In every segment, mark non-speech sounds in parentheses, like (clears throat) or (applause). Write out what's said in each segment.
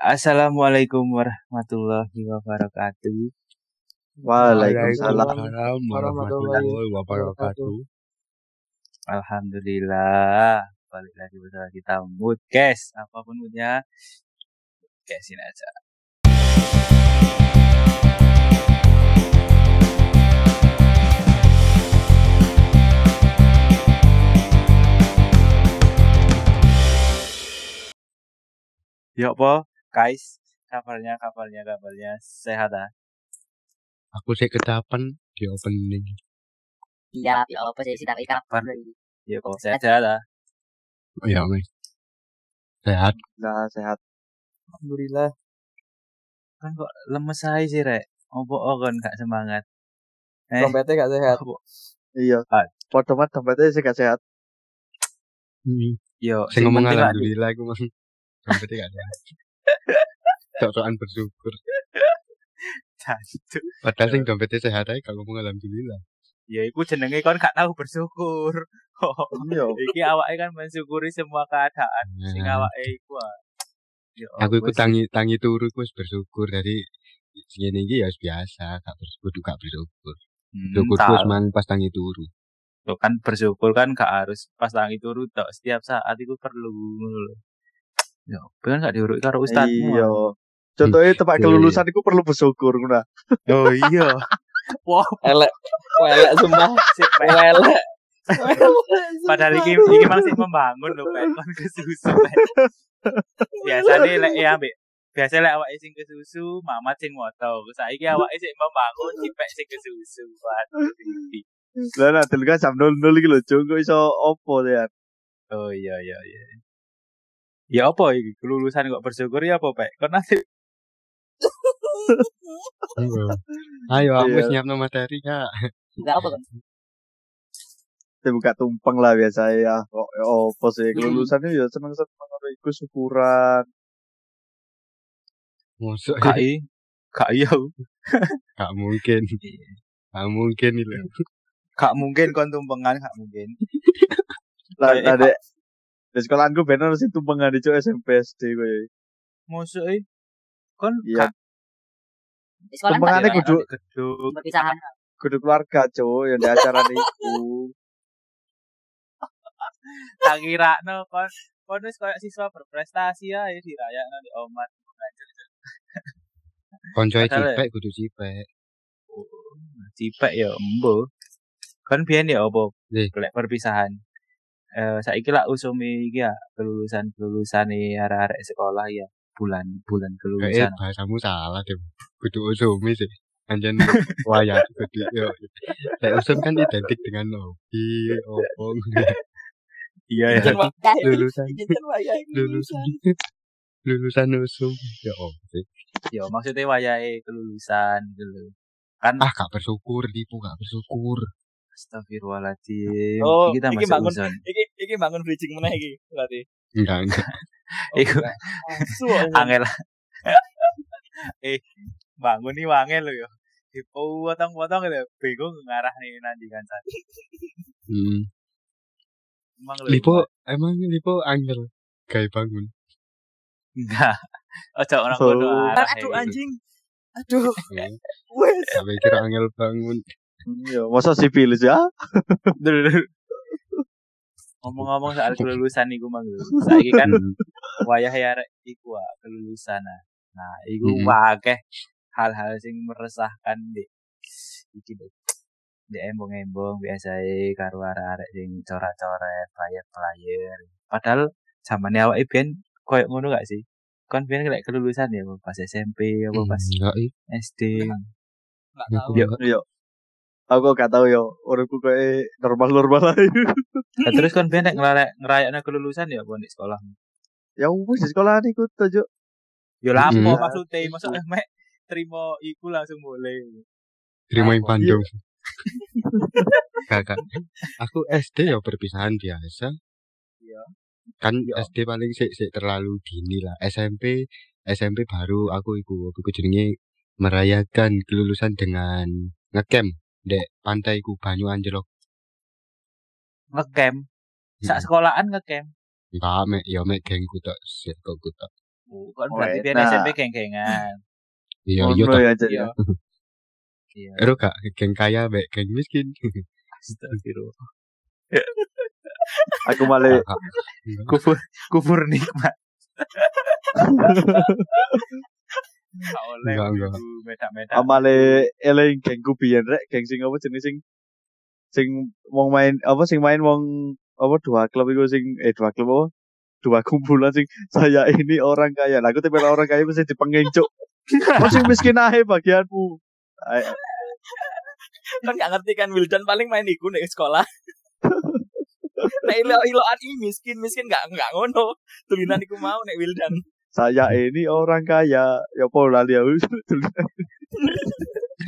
Assalamualaikum warahmatullahi wabarakatuh. Waalaikumsalam. warahmatullahi wabarakatuh. Alhamdulillah. Balik lagi bersama kita mood guys. Apa pun moodnya, guesin aja. Ya apa, guys? Kabarnya, kabarnya, kabarnya sehat ah? Aku sih kedapan di opening. Iya, ya apa sih tapi kabar Ya kok ah? Oh ya, Mas. Sehat. Nah, sehat. Alhamdulillah. Kan kok lemes aja sih, Rek. Opo kan gak semangat. Eh, Dompetnya gak sehat. opo? Iya. Ah. Podo mat dompetnya sih gak sehat. Hmm. Yo, Sing ngomong alhamdulillah aku mang. Sampai gak sehat. Sok-sokan bersyukur. Jancuk. Padahal sing dompetnya sehat aja gak ngomong alhamdulillah. Ya iku jenenge kon gak tahu bersyukur. Iya. (laughs) Iki awake kan mensyukuri semua keadaan sing Nah. awake iku. ah. Ya Aku ikut tangi tangi turu wis bersyukur dari segini iki ya wis biasa, gak bersyukur gak bersyukur. Hmm, Syukur tahu. terus mang pas tangi turu. Tuh kan bersyukur kan gak harus pas tangi turu tok setiap saat itu perlu. Ya, kan gak diurut karo ustadmu. Iya. Contohnya tempat Iya, kelulusan itu perlu bersyukur ngono. Oh iya. (laughs) Wow, Elek. Elek sumpah. sip, Pak. Elek. Padahal iki iki masih membangun lho, Pak. Kon kesusu, Pak. Biasane lek ya ambek biasa lek awake sing kesusu, mamat sing moto. Saiki awake sing membangun, cipek sing kesusu. Pipi. Lah nah dulu kan jam 00 iki lho, Jung iso opo ya? Oh iya iya iya. Ya apa iki kelulusan kok bersyukur ya apa, Pak? Kon nanti. Ayo aku Iya. wis nyiapno materi, Kak. enggak apa kan Saya buka tumpeng lah biasa ya. Kok ya opo sih kelulusan itu ya seneng-seneng ngono iku syukuran. Mosok KI Kak iya. gak mungkin. Gak mungkin itu. Gak mungkin kon tumpengan, gak mungkin. Lah tadi di sekolahanku bener sih tumpengan di SMP SD kowe. Mosok e kon Iya. di sekolah Tumpengannya kan kudu perpisahan kudu keluarga, Cuk, yang di acara niku. (laughs) Tak kira no kon kon wis koyo siswa berprestasi ya dirayakno di omat. (laughs) Koncoe Padahal ya- cipek kudu cipek. Cipek ya embo. Kan biyen ya? Nggih. Lek perpisahan. Eh saiki lak usumi iki ya kelulusan kelulusane arek-arek sekolah ya bulan bulan kelulusan. bahasamu salah deh. Kudu usumi sih. Anjen wayang kudu yo. Lek usum kan identik dengan hobi, opo. Iya ya. lulusan lulusan lulusan usum. Ya om sih. Ya maksudnya wayahe kelulusan gitu. Kan Ah gak bersyukur, tipu gak bersyukur. Astagfirullahaladzim. Oh, kita iki masuk bangun. uzon. Iki iki bangun bridging meneh iki berarti. Enggak, enggak. Iku Asu (laughs) kok. angel. eh, bangun nih wangel lo yo. Dipotong-potong gitu. Bingung ngarah nih nanti kan saat. Hmm. Emang. Lipo emang Lipo angel kayak bangun. Enggak. Ojo orang Oh. kono arah. Aduh gitu. anjing. Aduh. Hmm. Wes. Sampai kira angel bangun. Iya, masa sipilis ya? Ngomong-ngomong soal kelulusan iku mang lho. (laughs) Saiki kan Hmm. wayah ya arek iku ah, kelulusan. ah. Nah, iku Mm-mm. wakeh hal-hal sing meresahkan di iki lho. Di embong-embong biasae karo arek-arek sing coret-coret, player-player. Padahal zamane awake ben koyo ngono gak sih? Kan ben lek kelulusan ya pas SMP apa pas Enggak. SD. Enggak Aku tahu. Yo. enggak. Iya. Aku gak tahu ya, uripku kayak normal-normal aja. Nah, terus kan ben lek ngelarek- ngerayakno kelulusan ya apa di sekolah. ya wis di sekolah niku tuh, Yo lapo Mm. maksudnya, masa eh mek terima iku langsung boleh. Terima yang Apa? Bandung. Kakak. Aku SD ya perpisahan biasa. Iya. Kan Iya. SD paling sik sik terlalu dini lah. SMP SMP baru aku iku aku jenenge merayakan kelulusan dengan ngecamp dek pantai ku Banyu Anjlok. Ngecamp. Sak sekolahan ngecamp. Enggak mek ya mek gengku tok sik kok ku tok. Oh, Kan Oh, berarti biar. SMP geng-gengan. Iya, iya toh. ya, Cuk. Iya. Iya. Ero gak geng kaya mbek geng miskin. Astagfirullah. (laughs) Aku malah Kufur kufur nikmat. (laughs) (laughs) Oleh Enggak, medak-medak. amale eling gengku biyen rek, geng sing apa jenis sing sing wong main apa sing main wong apa dua klub iku sing eh dua klub apa? Dua kumpulan sing (laughs) saya ini orang kaya. Lah aku tipe orang kaya mesti dipengencuk. (laughs) Sing miskin ae bagianmu. Kan gak ngerti kan Wildan paling main iku nek sekolah nek ilo iloan i miskin miskin gak gak ngono tulinan iku mau nek Wildan Saya ini orang kaya. Ya apa lali aku. (laughs)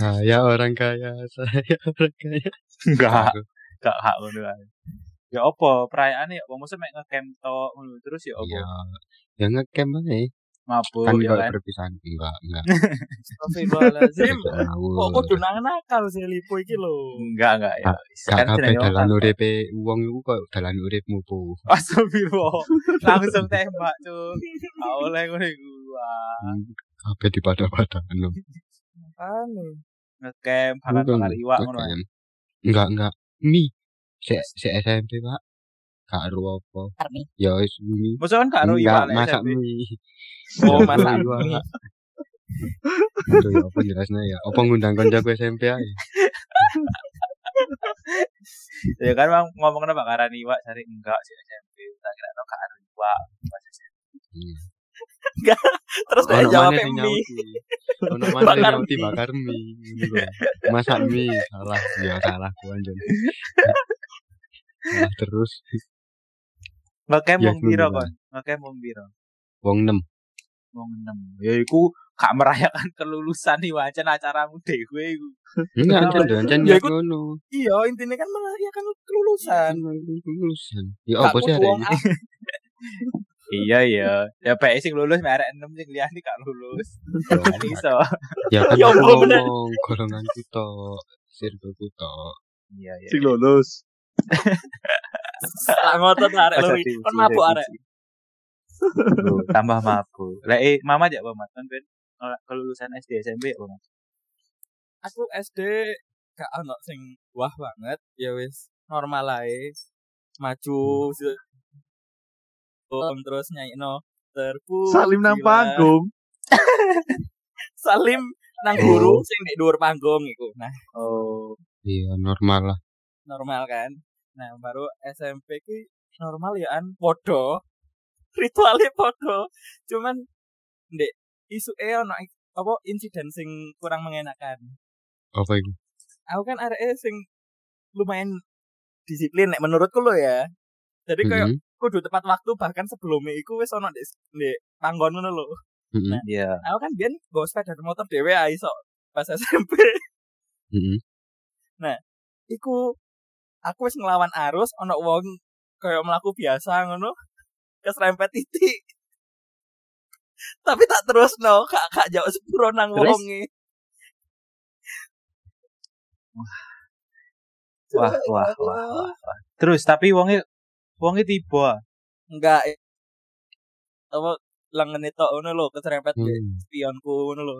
Saya orang kaya, saya orang kaya. Enggak, enggak hak ngono. Ya apa perayaane ya mesti mek ngecamp tok ngono terus ya apa Ya ngecamp ae. Mabuk Kan ya kalau kan. perpisahan enggak, enggak. Astagfirullahaladzim Tidak kok kudu nakal sih lipo iki lho Enggak enggak ya. Gak kabeh dalan uripe wong iku kok dalan uripmu po. Astagfirullah. Langsung tembak, Cuk. Gak oleh ngono iku. Wah. Kabeh dipada-padano. anu Ngecamp bakar-bakar iwak ngono. Enggak, enggak. Mi. Si SMP, Pak. Gak ero apa. Ya wis mi. Masa kan gak ro Enggak, iwak lek masak mie. Oh, Gak masak mie. Aduh, ya apa jelasnya ya? Apa ngundang koncoku SMP ae? Ya kan bang ngomongnya bakaran iwak cari enggak sih SMP. Tak kira no gak ro iwak. Pas SMP. terus nek Ono jawab maneh sing mie. Ono maneh sing Bakar nyauti mie. bakar mie. Masak mie salah. Ya salah ku anjen. Salah terus Ya, wong piro ngono kon? Ngecamp wong piro? wong 6. Wong 6. Ya iku gak merayakan (laughs) kelulusan nih wajan acaramu dhewe iku. Anjen anjen Ya, ya ngono. iya intinya kan merayakan kelulusan Lulusan. Ya Gak apa sih ini? (laughs) Iya iya. Ya PE sing lulus mek arek 6 sing liyane gak lulus. Kan iso. Ya kan (laughs) Ya aku Allah, bener. ngomong golonganku tok, circleku tok. Iya iya. Sing lulus. Lah ngotot arek? Diuji, kan mabuk arek? tambah mabuk. Lah eh mama aja Pak Mat kan ben eh, kelulusan SD SMP ya Pak Mat. aku SD gak ono sing wah banget. Ya wis normal ae. Maju Om, terus nyanyi no terpuji Salim nang panggung. (laughs) Salim nang Oh. guru sing di dhuwur panggung iku. Nah. Oh, Iya, normal lah. normal kan nah baru SMP ki normal ya an podo ritualnya podo cuman ndek isu e ono apa insiden sing kurang mengenakan. Apa itu? aku kan arek sing lumayan disiplin nek menurutku lo ya. Jadi kayak Mhm, kudu tepat waktu bahkan sebelumnya iku wis ono ndek ndek panggon ngono lho. Mhm, Iya. aku kan biyen nggo sepeda motor dhewe ae iso pas SMP mhm. iku aku wis ngelawan arus ono wong kayak melaku biasa ngono. Keserempet titik. (laughs) Tapi tak terus no kak kak jauh sepuro nang wonge. Wah, wah, wah, wah, wah. Terus tapi wonge wonge tiba. enggak. Apa lengan itu ngono lho keserempet Hmm. spionku ngono lho.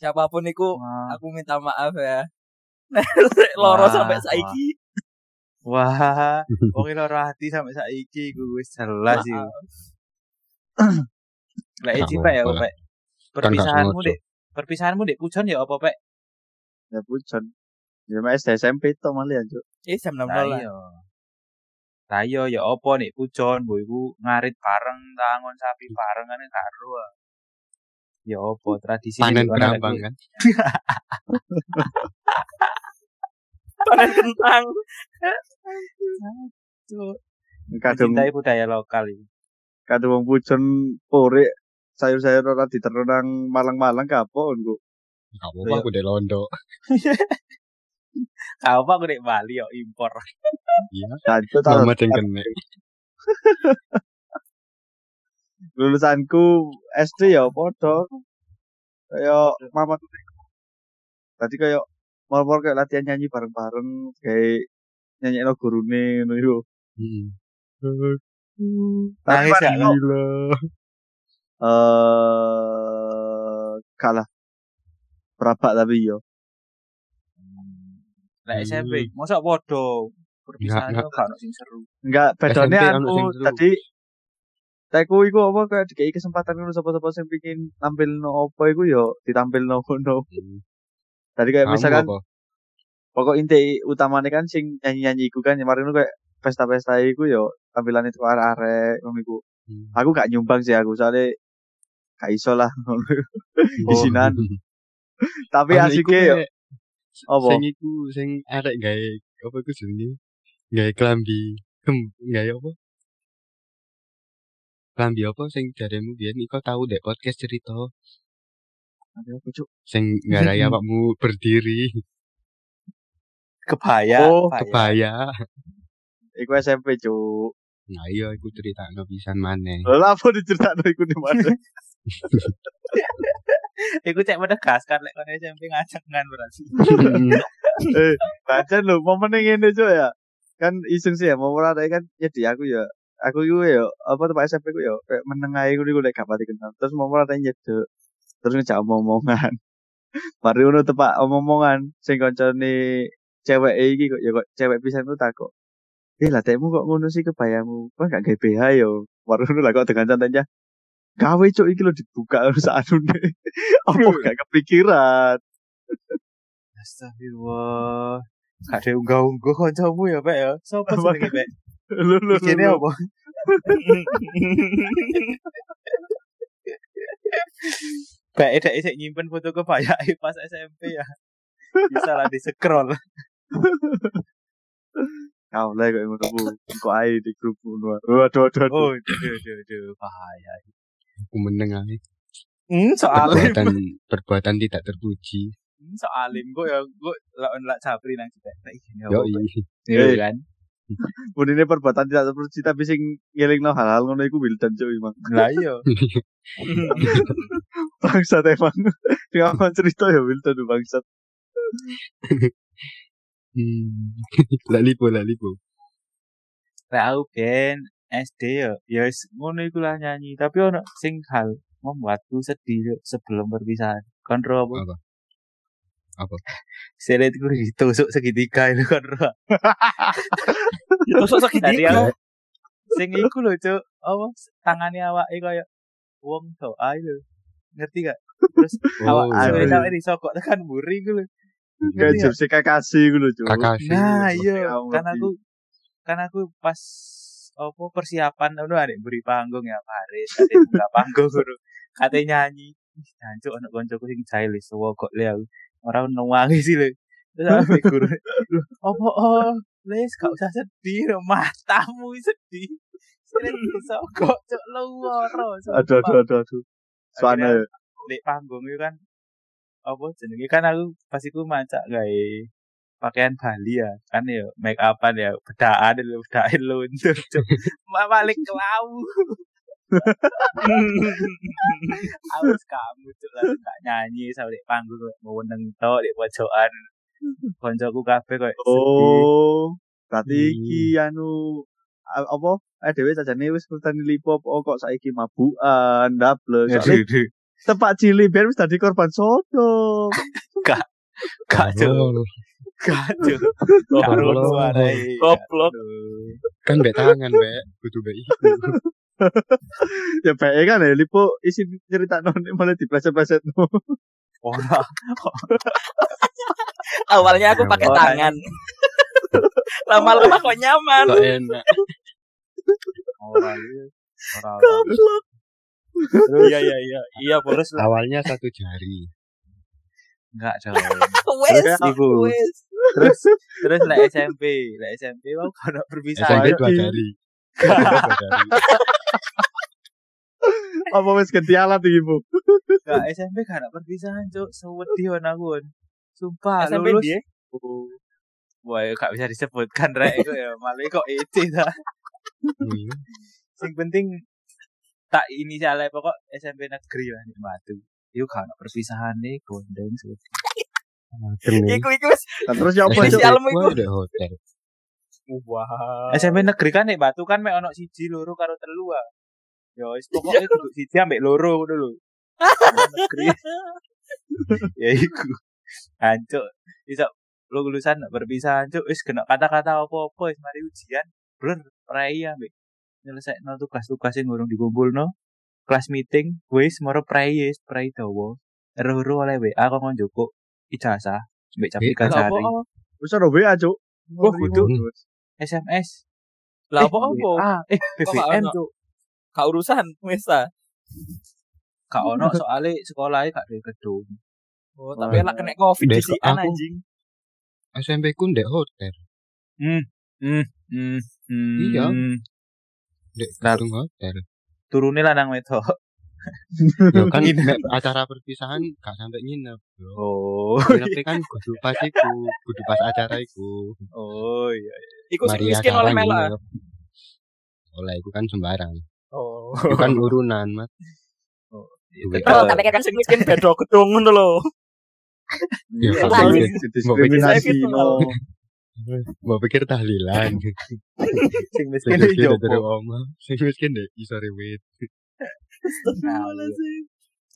Siapa pun iku Wah, aku minta maaf ya (laughs) loro Wah, sampai saiki wah, (laughs) wonge loro hati sampai saiki iku wis jelas iku. (clears throat) Lah Gak iki Pak ya. Pak. Perpisahanmu sengaja. dek, perpisahanmu dek pujon ya apa, Pak? ya pujon. Ya SD SMP to malah ya, Cuk. eh jam 6 Lah lah iya. Lah iya ya apa nek pujon mbok iku ngarit bareng tangon sapi bareng kan karo. ah. Ya apa tradisi Panen berambang kan? (laughs) panen kentang Kadung mencintai budaya lokal iki. kadung wong pujon pore sayur-sayur ora diterno nang Malang-Malang kapok engko. Gak apa-apa aku deh londo. (laughs) Kau apa aku nek Bali yo impor. Iya. Jancuk ta. Mama yang kena. lulusanku SD ya padha kaya mama tadi kaya mal-mal kayak latihan nyanyi bareng-bareng kayak nyanyi no gurune ngono iku Hmm. tapi Nangis ya, no, Gila. eh kalah berapa tapi yo Lah Hmm. SMP, mosok podo. Perpisahan kok gak ono sing seru. enggak bedone aku tadi Teku iku apa kayak dikai kesempatan ngono sapa-sapa sing pengin tampil no apa iku yo ditampil no ngono. Hmm. Tadi kayak Kamu misalkan apa? pokok inti utamanya kan sing nyanyi-nyanyi iku kan kemarin itu kayak pesta-pesta iku yo tampilan itu arek-arek ngono iku. Hmm. Aku gak nyumbang sih aku soalnya gak iso lah (laughs) ngono. Isinan. (laughs) Tapi asike iku yo apa? Sing iku sing arek gawe apa iku jenenge? Gawe klambi kem gawe apa? Klambi apa sing jaremu biyen iku tau dek podcast cerita Ada apa, Cuk? sing ngarai (laughs) awakmu berdiri Kebaya, Oh, kebaya. Iku SMP, Cuk. Nah iya iku critakno pisan maneh. Lah apa diceritakno iku di mana? (laughs) Iku cek menegaskan lek kono SMP ngajak ngan berarti. (laughs) eh, pancen lho, momen ngene Cuk ya. Kan iseng sih ya, momen ada kan ya di aku ya. Aku iku ya apa tempat SMP ku ya kayak meneng ae ku niku lek gak pati kenal. Terus momen ada nyedek. Terus ngejak omong-omongan. (laughs) Mari ngono tepak omong-omongan sing koncone cewek iki kok ya kok cewek pisan ku takok. Eh lah tekmu kok ngono sih kebayamu. Kok gak gawe BH yo. Mari ngono lah kok dengan santainya. Gawe cuk iki lho dibuka harus anune. (laughs) Apa gak kepikiran? Astagfirullah. Ada unggah-ungguh kancamu ya, Pak ya. Sopo jenenge, Pak? Lho Iki lho. apa? (laughs) Pak Eda isek nyimpen foto kebaya pas SMP ya. Bisa lah di scroll. Kau lah kok ngono ku. Kok ae di grup ngono. Waduh waduh waduh. Oh, duh, duh, duh, bahaya. Aku meneng ae. Hmm, soalim. Perbuatan perbuatan tidak terpuji. Hmm, soalim kok ya, kok lawan lak capri nang cipek. Nah, ini apa? Yo Pak? iya. Iya Eh. kan? Bunine perbuatan tidak terpuji tapi sing ngelingno hal-hal ngono iku Wildan cuy emang. Lah iya. (laughs) (laughs) Bangsat emang. (laughs) Sing aman cerita ya tuh bangsat. (laughs) Hmm. (laughs) Lah lipo lah aku ben SD ya, ya ngono iku lah nyanyi. Tapi ono sing hal membuatku sedih sebelum perpisahan. Kontrol apa? Apa? Apa? Seletku ditusuk segitiga itu kontrol. Tadi segitiga. sing iku lho, Cuk. Apa tangane awake kaya wong doa lho. Ngerti gak? Terus (laughs) awak Oh, suwe iya. sampe disokok tekan buri iku lho. Kayak Ngerti gak? Kakashi iku lho cuy. Kakashi. Nah, iya, aku kan aku kan aku pas apa persiapan ngono adek beri panggung ya Paris, kate buka (laughs) panggung ngono. Kate nyanyi. Jancuk anak koncoku sing jahil sewa kok le aku. Ora nuwangi sih le. Terus aku guru. Loh, apa oh, Les gak usah sedih, matamu sedih. Sering bisa kok cok luworo. Aduh aduh aduh aduh. Soalnya ya. di panggung itu kan apa jenenge kan aku pas iku macak gawe pakaian Bali ya kan ya make upan ya bedaan lho bedaan luntur balik kelau (laughs) aku kamu cuk lah gak nyanyi sampai di panggung mau neng tok di pojokan koncoku kabeh sedih Oh, berarti Hmm. iki anu a- apa? Eh dhewe sajane wis ngerteni lipo apa kok saiki mabukan, ndablek. Soale Aduh, tepak cili biar wis dadi korban sodo. Oh, Oh, gak oh, rono oh. arai Goblok. Kan mbek tangan mbek kudu mbek iku. (laughs) ya bae kan ya lipo isi cerita non malah dipleset-pleset no. ora Awalnya aku pakai Oh, tangan. (laughs) Lama-lama kok nyaman. Kok enak. Ora iya. ora ora. Goblok. Iya iya iya. Iya terus lah. Awalnya satu jari. enggak coy Wes. Wes. terus terus lah SMP lah SMP mau kalau perpisahan SMP dua jari. (laughs) Apa wis ganti alat iki, Bu? Gak SMP gak ada perpisahan cuk sewedi wan aku Wan. sumpah SMP lulus dia? wah gak bisa disebutkan rek itu ya malah kok itu Hmm. Sing penting tak inisialnya pokok SMP negeri lah nih batu Iku ada perpisahan nih gondeng Kene. Iku iku. Nah, terus ya apa, Inisial- Cuk? Inisialmu iku. Hotel. Wah. SMP negeri kan nih batu kan mek ono siji loro karo telu ah Ya wis pokoke kudu siji ambek loro ngono lho. Negeri. (laughs) ya iku. Hancuk. Iso lu lulusan nggak berpisah hancuk wis kena kata-kata apa-apa wis mari ujian. Blur prei ambek nyelesaikno tugas-tugas sing urung dikumpulno. Kelas meeting wis moro wis prei dawa. Ero-ero oleh WA kok njukuk ijazah mbek jam Eh, 3 Lah sehari. Wis ora WA, Cuk. Wah, kudu. Wis. SMS. Lah apa apa? Ah, eh BBM tuh. Gak urusan wis ta. Gak ono soalnya sekolahnya gak duwe gedung. Oh, tapi lah kena covid di si aku- anjing. SMP ku ndek hotel. Hmm. Hmm. Hmm. Hmm. Iya. Lah. gedung hotel. Turune lanang wedok. Ya kan Nginep. acara perpisahan gak sampai nginep, Bro. Oh. Nginepnya kan kudu pas iku, kudu pas acara iku. Oh iya. Iku sing Mari miskin acara oleh mela. nginep. Oleh iku kan sembarang. Oh. Itu kan urunan, Mas. Iya, Duit. tetep. Oh, tapi kan Sing miskin beda gedung ngono lho. Ya, Iya, kan iya. gitu. Mau pikir- no. Mau pikir tahlilan. sing (laughs) Sing miskin yo. dari oma. Sing miskin deh iso rewit.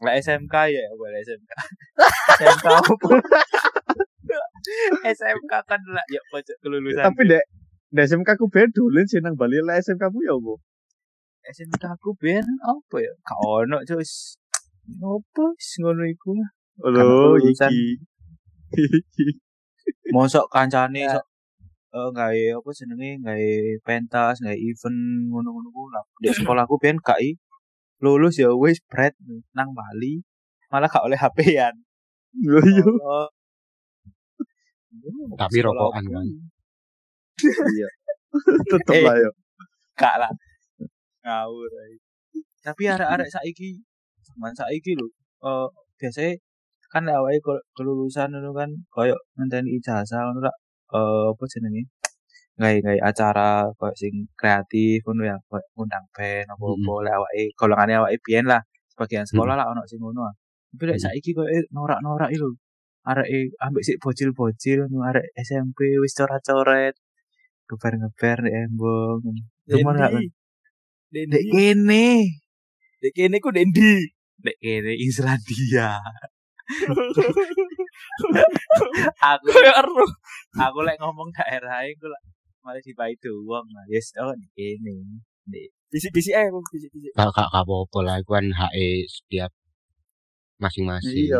Lah SMK ya, boleh SMK. SMK (laughs) apa? SMK kan lah ya pojok kelulusan. Tapi dek Dek SMK ku ben dolen sih nang Bali lah SMK ku ya apa? SMK aku ben apa ya? Gak ono cus. Apa sih ngono iku? Lho iki. (laughs) Mosok kancane sok eh gawe apa jenenge gawe pentas, gawe event ngono-ngono ku lah. Di sekolahku ben gak i lulus ya wis bread nang Bali malah gak oleh HP-an. Lho iya. Oh. Tapi rokokan kan. Iya. (laughs) Tetep Eh. lah ya. Gak lah. Ngawur ae. Tapi arek-arek saiki zaman saiki lho eh biasanya kan awake ke- kelulusan ngono kan koyo ngenteni ijazah ngono lah eh apa jenenge gawe gawe acara koyo sing kreatif ngono ya koyo ngundang band apa-apa lek awake golongane awake biyen lah sebagian sekolah lah ono sing ngono ah. Tapi lek Mm. saiki koyo norak-norak iki lho arek ambek sik bocil-bocil ngono arek SMP wis coret-coret geber-geber di embong Cuman gak. Dek Dendi. kene. Dek kene ku Dendi. Dek kene Islandia. (laughs) aku ero. aku lek ngomong daerah iku lek malah dipai doang. Nah, yes, oh. Dek. Bisi-bisi ae aku bisi-bisi. Gak gak gak apa-apa lah iku kan HE setiap masing-masing. Iya.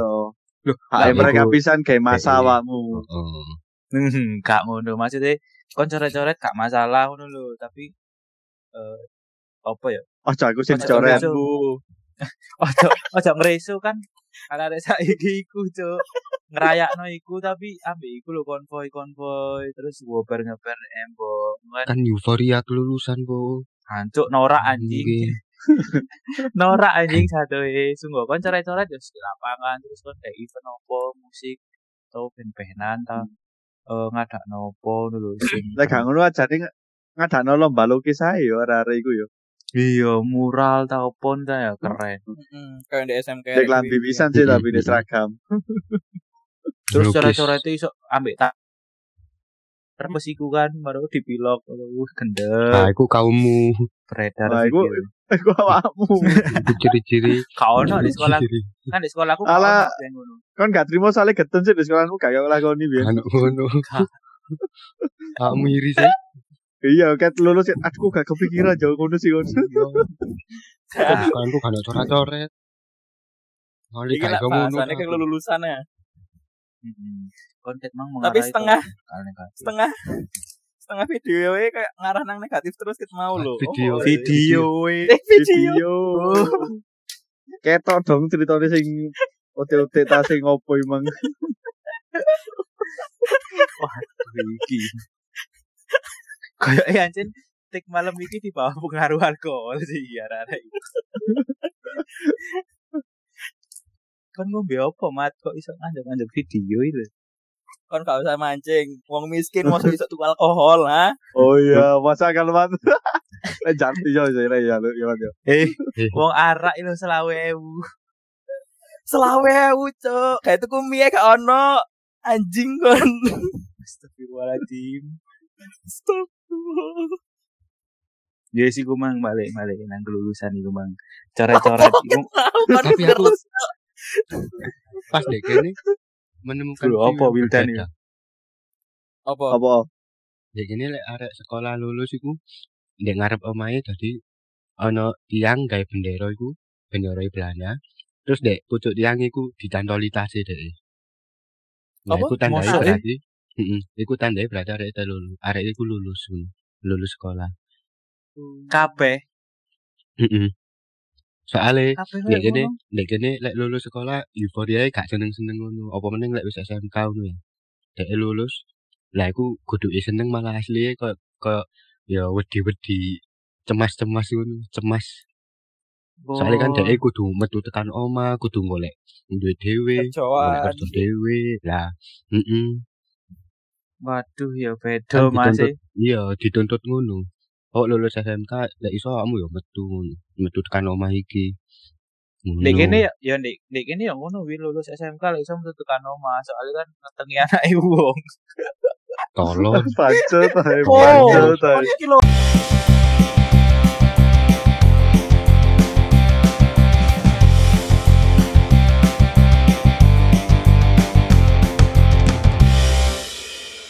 Loh, Hak lah, mereka pisan kayak masa Iya. awakmu. Oh. Hmm, gak ngono maksudnya kon coret-coret gak masalah ngono lho, tapi eh apa ya? Ojo aku sing Ojo coret. (laughs) Ojo ojo ngresu kan karena ada saiki iku, Cuk. Ngerayakno iku tapi ambek iku lho konvoy-konvoy terus ngobar ngebar embong kan Kan euforia kelulusan, Bu. hancuk norak anjing. Iya. (laughs) norak anjing satu eh sungguh kon coret-coret ya di lapangan terus kon kayak event opo musik atau ben-benan ta eh ngadakno opo ngono lho sing Lek gak ngono ajane ng- ngadakno lomba lukis ae yo arek-arek iku yo. Iya mural ta opo ta ya keren Heeh. Kayak di SMK. Dek lambi pisan sih tapi di seragam. (laughs) terus coret-coret iso ambek tak terus iku kan baru dipilok uh gendeng Nah, iku kaummu. beredar Nah, iku- (laughs) Iku awakmu. Ciri-ciri. kau ono di sekolah kan di sekolahku kau ngono Kon gak trimo soalnya geten sih di sekolahmu kayak lakoni biyen. Anu ngono. (laughs) Gak. Kamu iri sih. Iya, kat lulus aku gak kepikiran jauh ngono sih ngono. Kan ku kan coret-coret. Mali Iki gak iso ngono. bahasane kayak lulusannya. Heeh. kon ket mang Tapi setengah setengah setengah video e kayak ngarah nang negatif terus ket mau lho. Video. Oh, video we Eh, video. Video. Ketok dong ceritanya sing ote-ote ta sing ngopo emang. iki. Kayak eh anjen tik malam iki di bawah pengaruh alkohol sih ya rara iki. kan ngombe apa mat kok iso ngajak-ngajak video itu Kon gak usah mancing. Wong miskin mau iso tuku alkohol, ha? Oh iya, masa kan mat. (laughs) Eh jangan iya iya iya iya iya. iya. eh Eh. wong arak itu selawe ewu Selawe cuk. Kayak tuku mie gak ono. Anjing kon. astagfirullahaladzim Stop. (laughs) Ya sih ku mang balik balik nang kelulusan iku mang. Coret-coret iku Tapi aku (laughs) pas dek kene menemukan Lho, apa Wildan berbeda. Apa? Apa? Dek kene lek arek sekolah lulus iku ndek ngarep omahe dadi ana tiang gawe bendera iku, bendera Belanda. Terus dek pucuk tiang iku dicantoli tase dek. Nah, Apa? iku tandai Mosok, eh? berarti heeh, iku tandai berarti arek itu lulus. Arek iku lulus, ngono. lulus sekolah. kabeh. Heeh. Soale Kabeh koyo kene, ngono. dek kene lek lulus sekolah euforia gak seneng-seneng ngono. Apa meneng lek wis SMK ngono ya. Dek lulus, lah iku kuduke seneng malah asliye koyo koyo ya wedi-wedi cemas-cemas ngono, cemas. Soalnya kan Oh. dek kudu metu tekan oma, kudu golek duit dhewe, golek kerja dhewe. Lah, heeh. Waduh ya Kan beda Mas. dituntut, iya dituntut ngono. Oh lulus SMK lek iso kamu ya metu metu tekan omah iki. Dek Ngono. kene ya ya dek dek kene ya ngono wi lulus SMK lek iso metu tekan omah soalnya kan ngetengi anake wong. Tolong. (laughs) Pancet (laughs) ae, Oh,